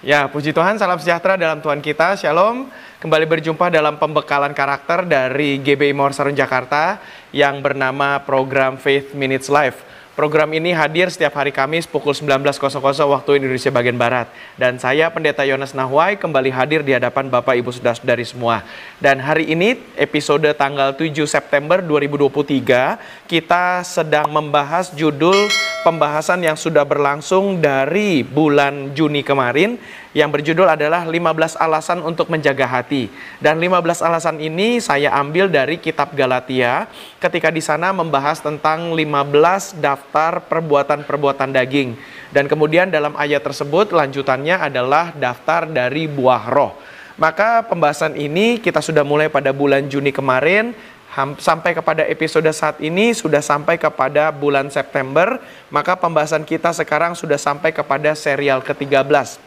Ya, puji Tuhan, salam sejahtera dalam Tuhan kita. Shalom. Kembali berjumpa dalam pembekalan karakter dari GBI Mawar Sarun Jakarta yang bernama program Faith Minutes Live. Program ini hadir setiap hari Kamis pukul 19.00 waktu Indonesia bagian Barat. Dan saya Pendeta Yonas Nahwai kembali hadir di hadapan Bapak Ibu Saudara-saudari semua. Dan hari ini episode tanggal 7 September 2023 kita sedang membahas judul pembahasan yang sudah berlangsung dari bulan Juni kemarin yang berjudul adalah 15 alasan untuk menjaga hati. Dan 15 alasan ini saya ambil dari kitab Galatia ketika di sana membahas tentang 15 daftar perbuatan-perbuatan daging. Dan kemudian dalam ayat tersebut lanjutannya adalah daftar dari buah roh. Maka pembahasan ini kita sudah mulai pada bulan Juni kemarin sampai kepada episode saat ini sudah sampai kepada bulan September, maka pembahasan kita sekarang sudah sampai kepada serial ke-13.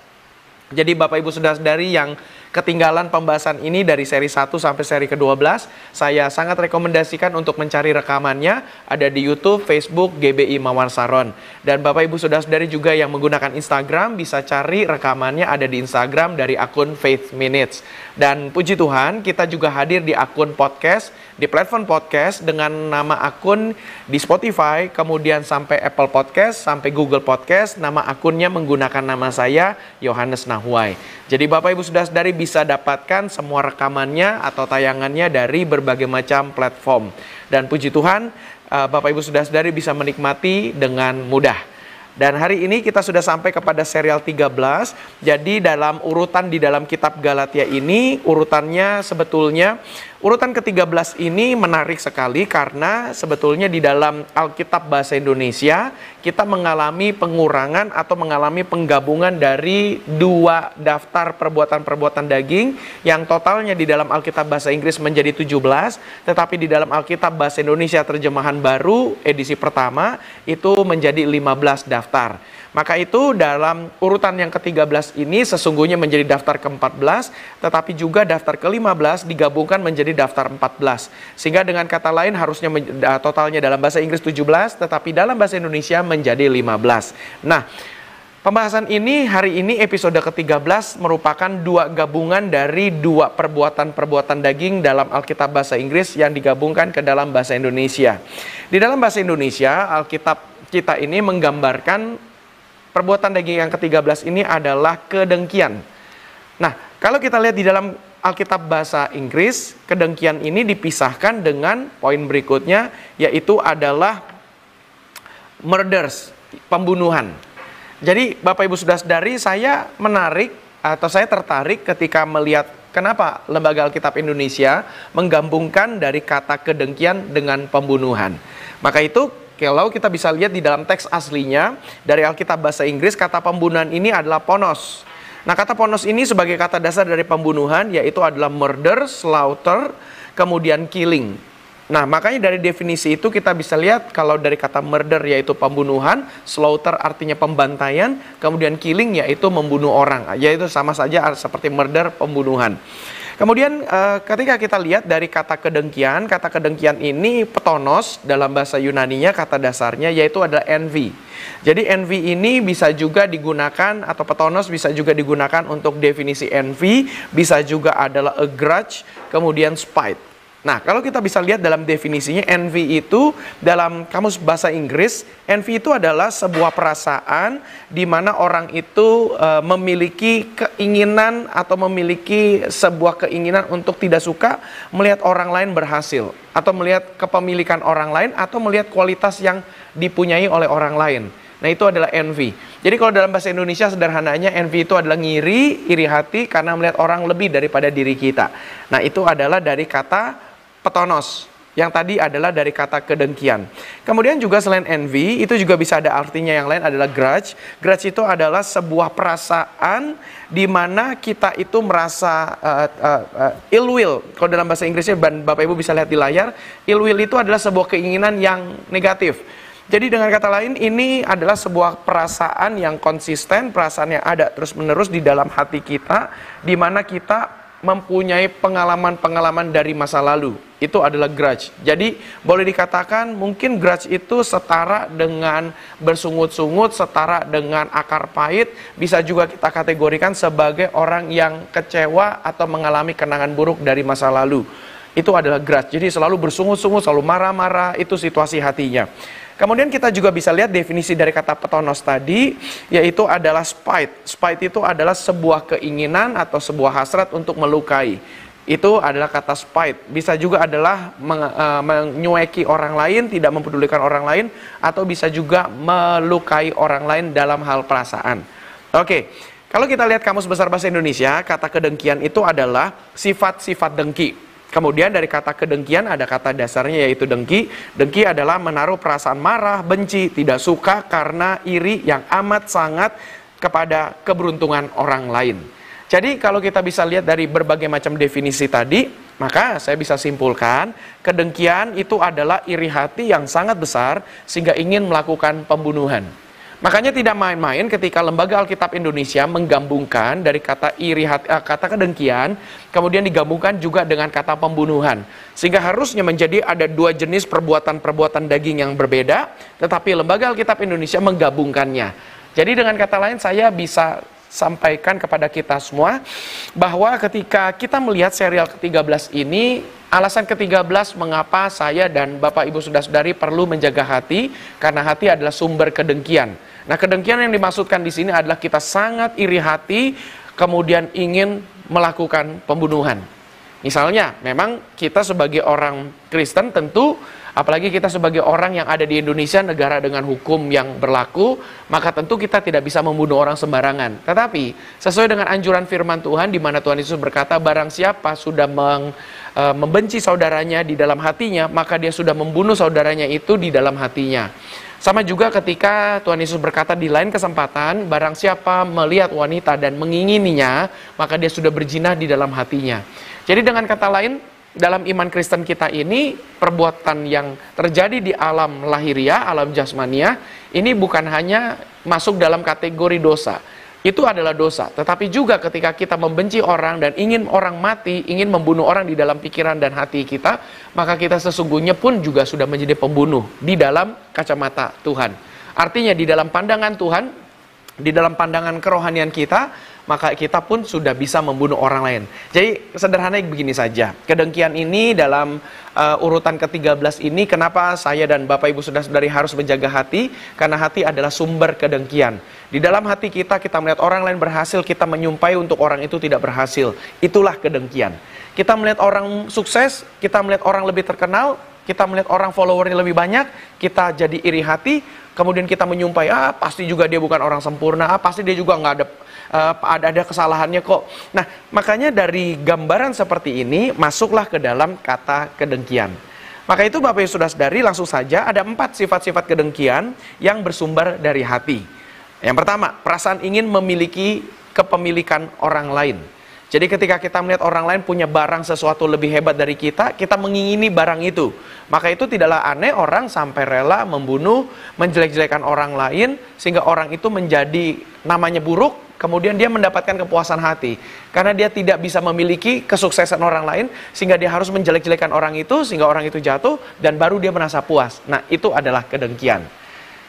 Jadi Bapak Ibu Saudara-saudari yang ketinggalan pembahasan ini dari seri 1 sampai seri ke-12, saya sangat rekomendasikan untuk mencari rekamannya ada di YouTube, Facebook, GBI Mawar Saron. Dan Bapak Ibu Saudara-saudari juga yang menggunakan Instagram bisa cari rekamannya ada di Instagram dari akun Faith Minutes. Dan puji Tuhan, kita juga hadir di akun podcast, di platform podcast dengan nama akun di Spotify, kemudian sampai Apple Podcast, sampai Google Podcast, nama akunnya menggunakan nama saya Yohanes Nahwai. Jadi Bapak Ibu Saudara-saudari bisa dapatkan semua rekamannya atau tayangannya dari berbagai macam platform. Dan puji Tuhan, eh, Bapak Ibu Saudara-saudari bisa menikmati dengan mudah. Dan hari ini kita sudah sampai kepada serial 13. Jadi dalam urutan di dalam kitab Galatia ini urutannya sebetulnya urutan ke-13 ini menarik sekali karena sebetulnya di dalam Alkitab bahasa Indonesia kita mengalami pengurangan atau mengalami penggabungan dari dua daftar perbuatan-perbuatan daging yang totalnya di dalam Alkitab bahasa Inggris menjadi 17, tetapi di dalam Alkitab bahasa Indonesia terjemahan baru edisi pertama itu menjadi 15 daftar. Maka itu dalam urutan yang ke-13 ini sesungguhnya menjadi daftar ke-14, tetapi juga daftar ke-15 digabungkan menjadi daftar 14. Sehingga dengan kata lain harusnya totalnya dalam bahasa Inggris 17, tetapi dalam bahasa Indonesia menjadi 15. Nah, Pembahasan ini hari ini episode ke-13 merupakan dua gabungan dari dua perbuatan-perbuatan daging dalam Alkitab bahasa Inggris yang digabungkan ke dalam bahasa Indonesia. Di dalam bahasa Indonesia, Alkitab kita ini menggambarkan perbuatan daging yang ke-13 ini adalah kedengkian. Nah, kalau kita lihat di dalam Alkitab bahasa Inggris, kedengkian ini dipisahkan dengan poin berikutnya yaitu adalah murders, pembunuhan. Jadi Bapak Ibu sudah sadari saya menarik atau saya tertarik ketika melihat kenapa Lembaga Alkitab Indonesia menggabungkan dari kata kedengkian dengan pembunuhan. Maka itu kalau kita bisa lihat di dalam teks aslinya dari Alkitab bahasa Inggris kata pembunuhan ini adalah ponos. Nah, kata ponos ini sebagai kata dasar dari pembunuhan yaitu adalah murder, slaughter, kemudian killing. Nah, makanya dari definisi itu kita bisa lihat kalau dari kata murder yaitu pembunuhan, slaughter artinya pembantaian, kemudian killing yaitu membunuh orang. Yaitu sama saja seperti murder, pembunuhan. Kemudian eh, ketika kita lihat dari kata kedengkian, kata kedengkian ini petonos dalam bahasa Yunaninya kata dasarnya yaitu adalah envy. Jadi envy ini bisa juga digunakan atau petonos bisa juga digunakan untuk definisi envy, bisa juga adalah a grudge, kemudian spite. Nah, kalau kita bisa lihat dalam definisinya, envy itu dalam kamus bahasa Inggris, envy itu adalah sebuah perasaan di mana orang itu e, memiliki keinginan atau memiliki sebuah keinginan untuk tidak suka melihat orang lain berhasil atau melihat kepemilikan orang lain atau melihat kualitas yang dipunyai oleh orang lain. Nah, itu adalah envy. Jadi kalau dalam bahasa Indonesia sederhananya envy itu adalah ngiri, iri hati karena melihat orang lebih daripada diri kita. Nah, itu adalah dari kata petonos yang tadi adalah dari kata kedengkian. Kemudian juga selain envy, itu juga bisa ada artinya yang lain adalah grudge. Grudge itu adalah sebuah perasaan di mana kita itu merasa uh, uh, uh, ill will. Kalau dalam bahasa Inggrisnya, Bapak Ibu bisa lihat di layar, ill will itu adalah sebuah keinginan yang negatif. Jadi dengan kata lain, ini adalah sebuah perasaan yang konsisten, perasaan yang ada terus-menerus di dalam hati kita, di mana kita mempunyai pengalaman-pengalaman dari masa lalu. Itu adalah grudge. Jadi boleh dikatakan mungkin grudge itu setara dengan bersungut-sungut, setara dengan akar pahit, bisa juga kita kategorikan sebagai orang yang kecewa atau mengalami kenangan buruk dari masa lalu. Itu adalah grudge. Jadi selalu bersungut-sungut, selalu marah-marah, itu situasi hatinya. Kemudian kita juga bisa lihat definisi dari kata petonos tadi, yaitu adalah spite. Spite itu adalah sebuah keinginan atau sebuah hasrat untuk melukai. Itu adalah kata spite. Bisa juga adalah eh, menyueki orang lain, tidak mempedulikan orang lain, atau bisa juga melukai orang lain dalam hal perasaan. Oke, kalau kita lihat kamus besar bahasa Indonesia, kata kedengkian itu adalah sifat-sifat dengki. Kemudian dari kata kedengkian ada kata dasarnya yaitu dengki. Dengki adalah menaruh perasaan marah, benci, tidak suka karena iri yang amat sangat kepada keberuntungan orang lain. Jadi kalau kita bisa lihat dari berbagai macam definisi tadi, maka saya bisa simpulkan kedengkian itu adalah iri hati yang sangat besar sehingga ingin melakukan pembunuhan. Makanya tidak main-main ketika Lembaga Alkitab Indonesia menggabungkan dari kata iri hati, uh, kata kedengkian, kemudian digabungkan juga dengan kata pembunuhan. Sehingga harusnya menjadi ada dua jenis perbuatan-perbuatan daging yang berbeda, tetapi Lembaga Alkitab Indonesia menggabungkannya. Jadi dengan kata lain saya bisa sampaikan kepada kita semua bahwa ketika kita melihat serial ke-13 ini alasan ke-13 mengapa saya dan Bapak Ibu Saudara-saudari perlu menjaga hati karena hati adalah sumber kedengkian. Nah, kedengkian yang dimaksudkan di sini adalah kita sangat iri hati, kemudian ingin melakukan pembunuhan. Misalnya, memang kita sebagai orang Kristen tentu apalagi kita sebagai orang yang ada di Indonesia negara dengan hukum yang berlaku, maka tentu kita tidak bisa membunuh orang sembarangan. Tetapi sesuai dengan anjuran firman Tuhan di mana Tuhan Yesus berkata barang siapa sudah meng, e, membenci saudaranya di dalam hatinya, maka dia sudah membunuh saudaranya itu di dalam hatinya. Sama juga ketika Tuhan Yesus berkata di lain kesempatan, barang siapa melihat wanita dan mengingininya, maka dia sudah berjinah di dalam hatinya. Jadi dengan kata lain, dalam iman Kristen kita ini, perbuatan yang terjadi di alam lahiria, alam jasmania, ini bukan hanya masuk dalam kategori dosa, itu adalah dosa. Tetapi juga ketika kita membenci orang dan ingin orang mati, ingin membunuh orang di dalam pikiran dan hati kita, maka kita sesungguhnya pun juga sudah menjadi pembunuh di dalam kacamata Tuhan. Artinya di dalam pandangan Tuhan, di dalam pandangan kerohanian kita, maka kita pun sudah bisa membunuh orang lain. Jadi sederhananya begini saja. Kedengkian ini dalam uh, urutan ke-13 ini kenapa saya dan Bapak Ibu Saudara-saudari harus menjaga hati? Karena hati adalah sumber kedengkian. Di dalam hati kita kita melihat orang lain berhasil, kita menyumpai untuk orang itu tidak berhasil. Itulah kedengkian. Kita melihat orang sukses, kita melihat orang lebih terkenal, kita melihat orang followernya lebih banyak, kita jadi iri hati, kemudian kita menyumpai, ah pasti juga dia bukan orang sempurna, ah pasti dia juga nggak ada uh, ada ada kesalahannya kok. Nah, makanya dari gambaran seperti ini masuklah ke dalam kata kedengkian. Maka itu Bapak Ibu sudah sadari langsung saja ada empat sifat-sifat kedengkian yang bersumber dari hati. Yang pertama, perasaan ingin memiliki kepemilikan orang lain. Jadi ketika kita melihat orang lain punya barang sesuatu lebih hebat dari kita, kita mengingini barang itu. Maka itu tidaklah aneh orang sampai rela membunuh, menjelek-jelekan orang lain, sehingga orang itu menjadi namanya buruk, kemudian dia mendapatkan kepuasan hati karena dia tidak bisa memiliki kesuksesan orang lain sehingga dia harus menjelek-jelekan orang itu sehingga orang itu jatuh dan baru dia merasa puas. Nah, itu adalah kedengkian.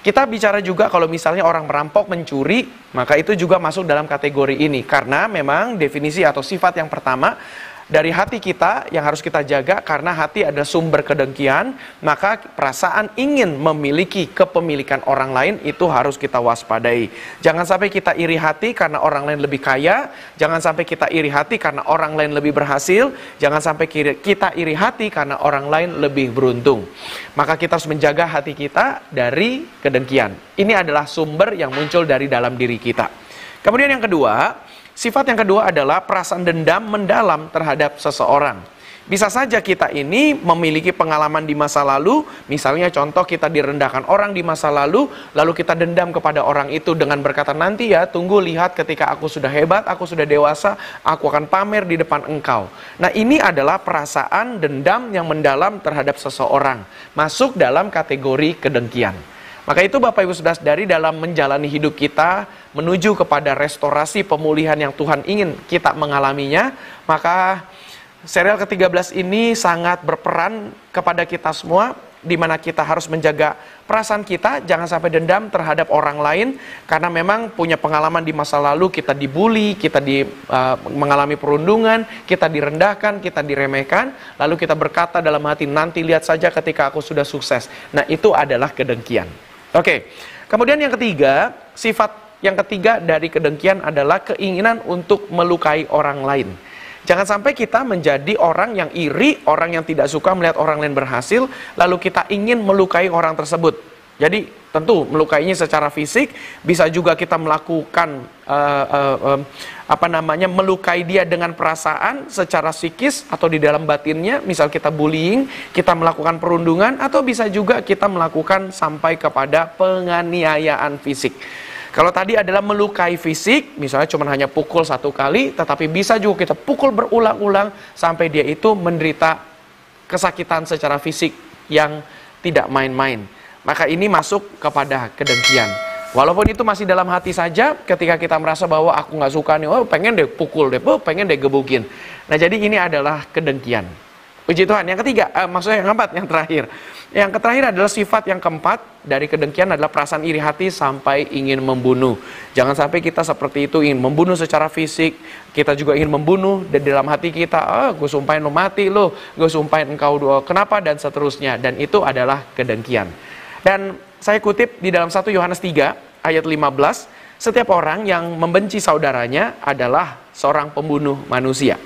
Kita bicara juga kalau misalnya orang merampok mencuri, maka itu juga masuk dalam kategori ini. Karena memang definisi atau sifat yang pertama dari hati kita yang harus kita jaga karena hati ada sumber kedengkian, maka perasaan ingin memiliki kepemilikan orang lain itu harus kita waspadai. Jangan sampai kita iri hati karena orang lain lebih kaya, jangan sampai kita iri hati karena orang lain lebih berhasil, jangan sampai kita iri hati karena orang lain lebih beruntung. Maka kita harus menjaga hati kita dari kedengkian. Ini adalah sumber yang muncul dari dalam diri kita. Kemudian yang kedua, Sifat yang kedua adalah perasaan dendam mendalam terhadap seseorang. Bisa saja kita ini memiliki pengalaman di masa lalu, misalnya contoh kita direndahkan orang di masa lalu, lalu kita dendam kepada orang itu dengan berkata nanti ya, tunggu lihat ketika aku sudah hebat, aku sudah dewasa, aku akan pamer di depan engkau. Nah ini adalah perasaan dendam yang mendalam terhadap seseorang, masuk dalam kategori kedengkian. Maka itu Bapak Ibu Saudara dari dalam menjalani hidup kita menuju kepada restorasi pemulihan yang Tuhan ingin kita mengalaminya, maka serial ke-13 ini sangat berperan kepada kita semua di mana kita harus menjaga perasaan kita jangan sampai dendam terhadap orang lain karena memang punya pengalaman di masa lalu kita dibully, kita di uh, mengalami perundungan, kita direndahkan, kita diremehkan, lalu kita berkata dalam hati nanti lihat saja ketika aku sudah sukses. Nah, itu adalah kedengkian. Oke. Kemudian yang ketiga, sifat yang ketiga dari kedengkian adalah keinginan untuk melukai orang lain. Jangan sampai kita menjadi orang yang iri, orang yang tidak suka melihat orang lain berhasil, lalu kita ingin melukai orang tersebut. Jadi tentu melukainya secara fisik, bisa juga kita melakukan uh, uh, uh, apa namanya melukai dia dengan perasaan secara psikis atau di dalam batinnya, misal kita bullying, kita melakukan perundungan, atau bisa juga kita melakukan sampai kepada penganiayaan fisik. Kalau tadi adalah melukai fisik, misalnya cuma hanya pukul satu kali, tetapi bisa juga kita pukul berulang-ulang sampai dia itu menderita kesakitan secara fisik yang tidak main-main. Maka ini masuk kepada kedengkian. Walaupun itu masih dalam hati saja, ketika kita merasa bahwa aku nggak suka nih, oh pengen deh pukul deh, oh pengen deh gebukin. Nah jadi ini adalah kedengkian. Puji Tuhan. Yang ketiga, eh, maksudnya yang keempat, yang terakhir. Yang terakhir adalah sifat yang keempat dari kedengkian adalah perasaan iri hati sampai ingin membunuh. Jangan sampai kita seperti itu ingin membunuh secara fisik, kita juga ingin membunuh dan dalam hati kita, ah gue sumpahin lo mati lo, gue sumpahin engkau kenapa dan seterusnya. Dan itu adalah kedengkian. Dan saya kutip di dalam 1 Yohanes 3 ayat 15, setiap orang yang membenci saudaranya adalah seorang pembunuh manusia.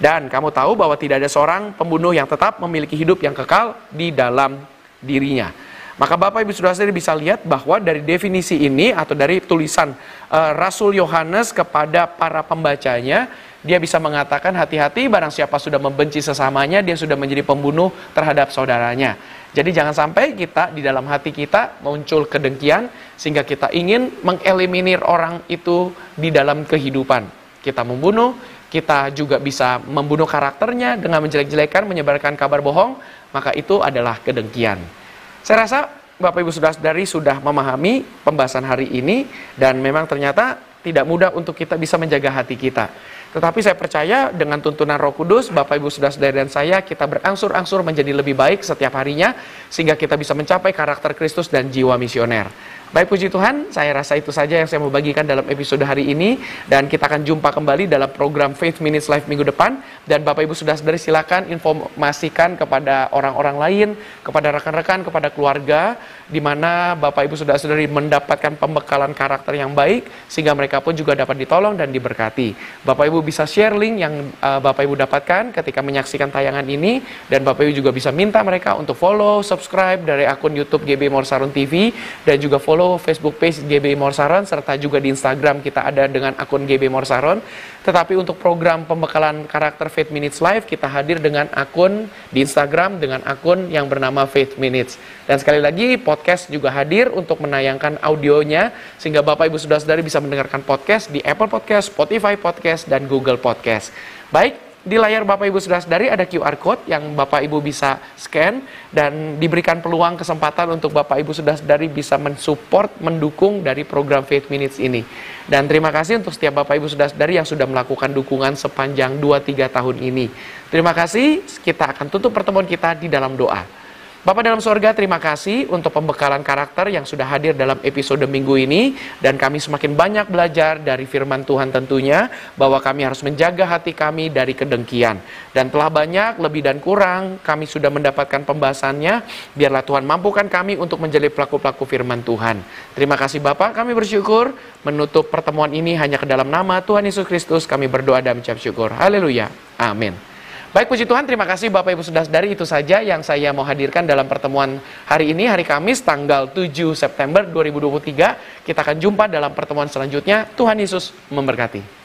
Dan kamu tahu bahwa tidak ada seorang pembunuh yang tetap memiliki hidup yang kekal di dalam dirinya. Maka Bapak Ibu Saudara sendiri bisa lihat bahwa dari definisi ini atau dari tulisan uh, Rasul Yohanes kepada para pembacanya, dia bisa mengatakan hati-hati barang siapa sudah membenci sesamanya, dia sudah menjadi pembunuh terhadap saudaranya. Jadi jangan sampai kita di dalam hati kita muncul kedengkian sehingga kita ingin mengeliminir orang itu di dalam kehidupan. Kita membunuh, kita juga bisa membunuh karakternya dengan menjelek-jelekan, menyebarkan kabar bohong, maka itu adalah kedengkian. Saya rasa Bapak Ibu Saudara-saudari sudah memahami pembahasan hari ini dan memang ternyata tidak mudah untuk kita bisa menjaga hati kita. Tetapi saya percaya dengan tuntunan Roh Kudus, Bapak Ibu Saudara-saudari dan saya, kita berangsur-angsur menjadi lebih baik setiap harinya sehingga kita bisa mencapai karakter Kristus dan jiwa misioner. Baik puji Tuhan, saya rasa itu saja yang saya mau bagikan dalam episode hari ini. Dan kita akan jumpa kembali dalam program Faith Minutes Live minggu depan. Dan Bapak Ibu sudah saudari silakan informasikan kepada orang-orang lain, kepada rekan-rekan, kepada keluarga di mana Bapak Ibu sudah saudari mendapatkan pembekalan karakter yang baik sehingga mereka pun juga dapat ditolong dan diberkati. Bapak Ibu bisa share link yang uh, Bapak Ibu dapatkan ketika menyaksikan tayangan ini. Dan Bapak Ibu juga bisa minta mereka untuk follow, subscribe dari akun YouTube GB Morsarun TV dan juga follow follow Facebook page GB Morsaron serta juga di Instagram kita ada dengan akun GB Morsaron. Tetapi untuk program pembekalan karakter Faith Minutes Live kita hadir dengan akun di Instagram dengan akun yang bernama Faith Minutes. Dan sekali lagi podcast juga hadir untuk menayangkan audionya sehingga Bapak Ibu Saudara-saudari bisa mendengarkan podcast di Apple Podcast, Spotify Podcast dan Google Podcast. Baik, di layar Bapak Ibu sudah sadari ada QR code yang Bapak Ibu bisa scan dan diberikan peluang kesempatan untuk Bapak Ibu sudah sadari bisa mensupport, mendukung dari program Faith Minutes ini. Dan terima kasih untuk setiap Bapak Ibu sudah sadari yang sudah melakukan dukungan sepanjang 2-3 tahun ini. Terima kasih, kita akan tutup pertemuan kita di dalam doa. Bapak dalam sorga, terima kasih untuk pembekalan karakter yang sudah hadir dalam episode minggu ini. Dan kami semakin banyak belajar dari firman Tuhan tentunya, bahwa kami harus menjaga hati kami dari kedengkian. Dan telah banyak, lebih dan kurang, kami sudah mendapatkan pembahasannya. Biarlah Tuhan mampukan kami untuk menjadi pelaku-pelaku firman Tuhan. Terima kasih Bapak, kami bersyukur menutup pertemuan ini hanya ke dalam nama Tuhan Yesus Kristus. Kami berdoa dan mengucap syukur. Haleluya. Amin. Baik puji Tuhan, terima kasih Bapak Ibu sudah dari itu saja yang saya mau hadirkan dalam pertemuan hari ini, hari Kamis tanggal 7 September 2023. Kita akan jumpa dalam pertemuan selanjutnya. Tuhan Yesus memberkati.